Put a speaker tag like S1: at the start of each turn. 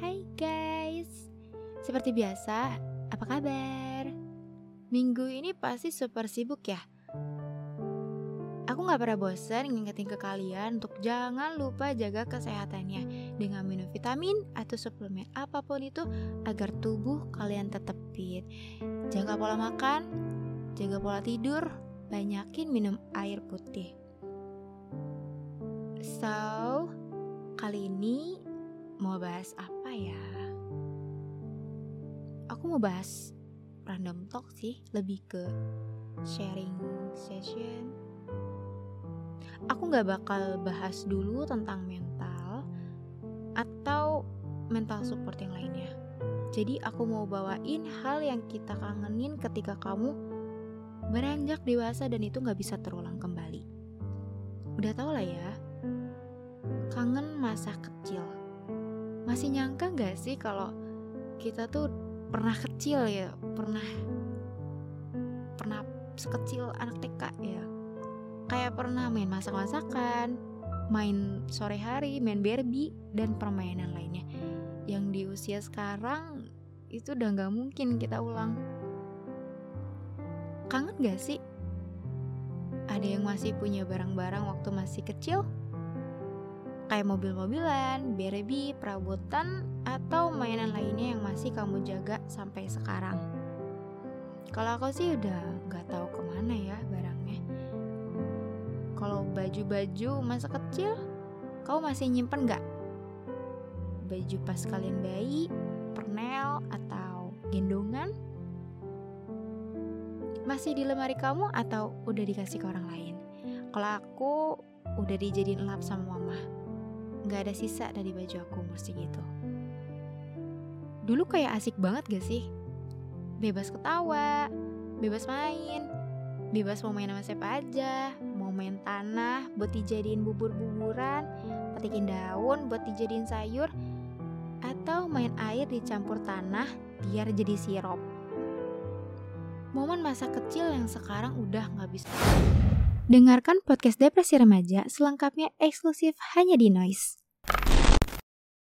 S1: Hai guys. Seperti biasa, apa kabar? Minggu ini pasti super sibuk ya. Aku gak pernah bosan ngingetin ke kalian untuk jangan lupa jaga kesehatannya dengan minum vitamin atau suplemen apa pun itu agar tubuh kalian tetap fit. Jaga pola makan, jaga pola tidur, banyakin minum air putih. So, kali ini mau bahas apa ya? Aku mau bahas random talk sih, lebih ke sharing session. Aku gak bakal bahas dulu tentang mental atau mental support yang lainnya. Jadi aku mau bawain hal yang kita kangenin ketika kamu beranjak dewasa dan itu nggak bisa terulang kembali. Udah tau lah ya, kangen masa kecil. Masih nyangka nggak sih kalau kita tuh pernah kecil ya, pernah pernah sekecil anak TK ya. Kayak pernah main masak-masakan, main sore hari, main Barbie dan permainan lainnya. Yang di usia sekarang itu udah nggak mungkin kita ulang Kangen gak sih? Ada yang masih punya barang-barang waktu masih kecil? Kayak mobil-mobilan, berebi, perabotan, atau mainan lainnya yang masih kamu jaga sampai sekarang. Kalau aku sih udah gak tahu ke mana ya barangnya. Kalau baju-baju masa kecil, kau masih nyimpen gak? Baju pas kalian bayi, pernel, atau gendongan? Masih di lemari kamu atau udah dikasih ke orang lain? Kalau aku udah dijadiin lap sama mama. Gak ada sisa dari baju aku mesti gitu. Dulu kayak asik banget gak sih? Bebas ketawa, bebas main, bebas mau main sama siapa aja, mau main tanah buat dijadiin bubur-buburan, petikin daun buat dijadiin sayur, atau main air dicampur tanah biar jadi sirup momen masa kecil yang sekarang udah nggak bisa. Dengarkan podcast Depresi Remaja selengkapnya eksklusif hanya di Noise.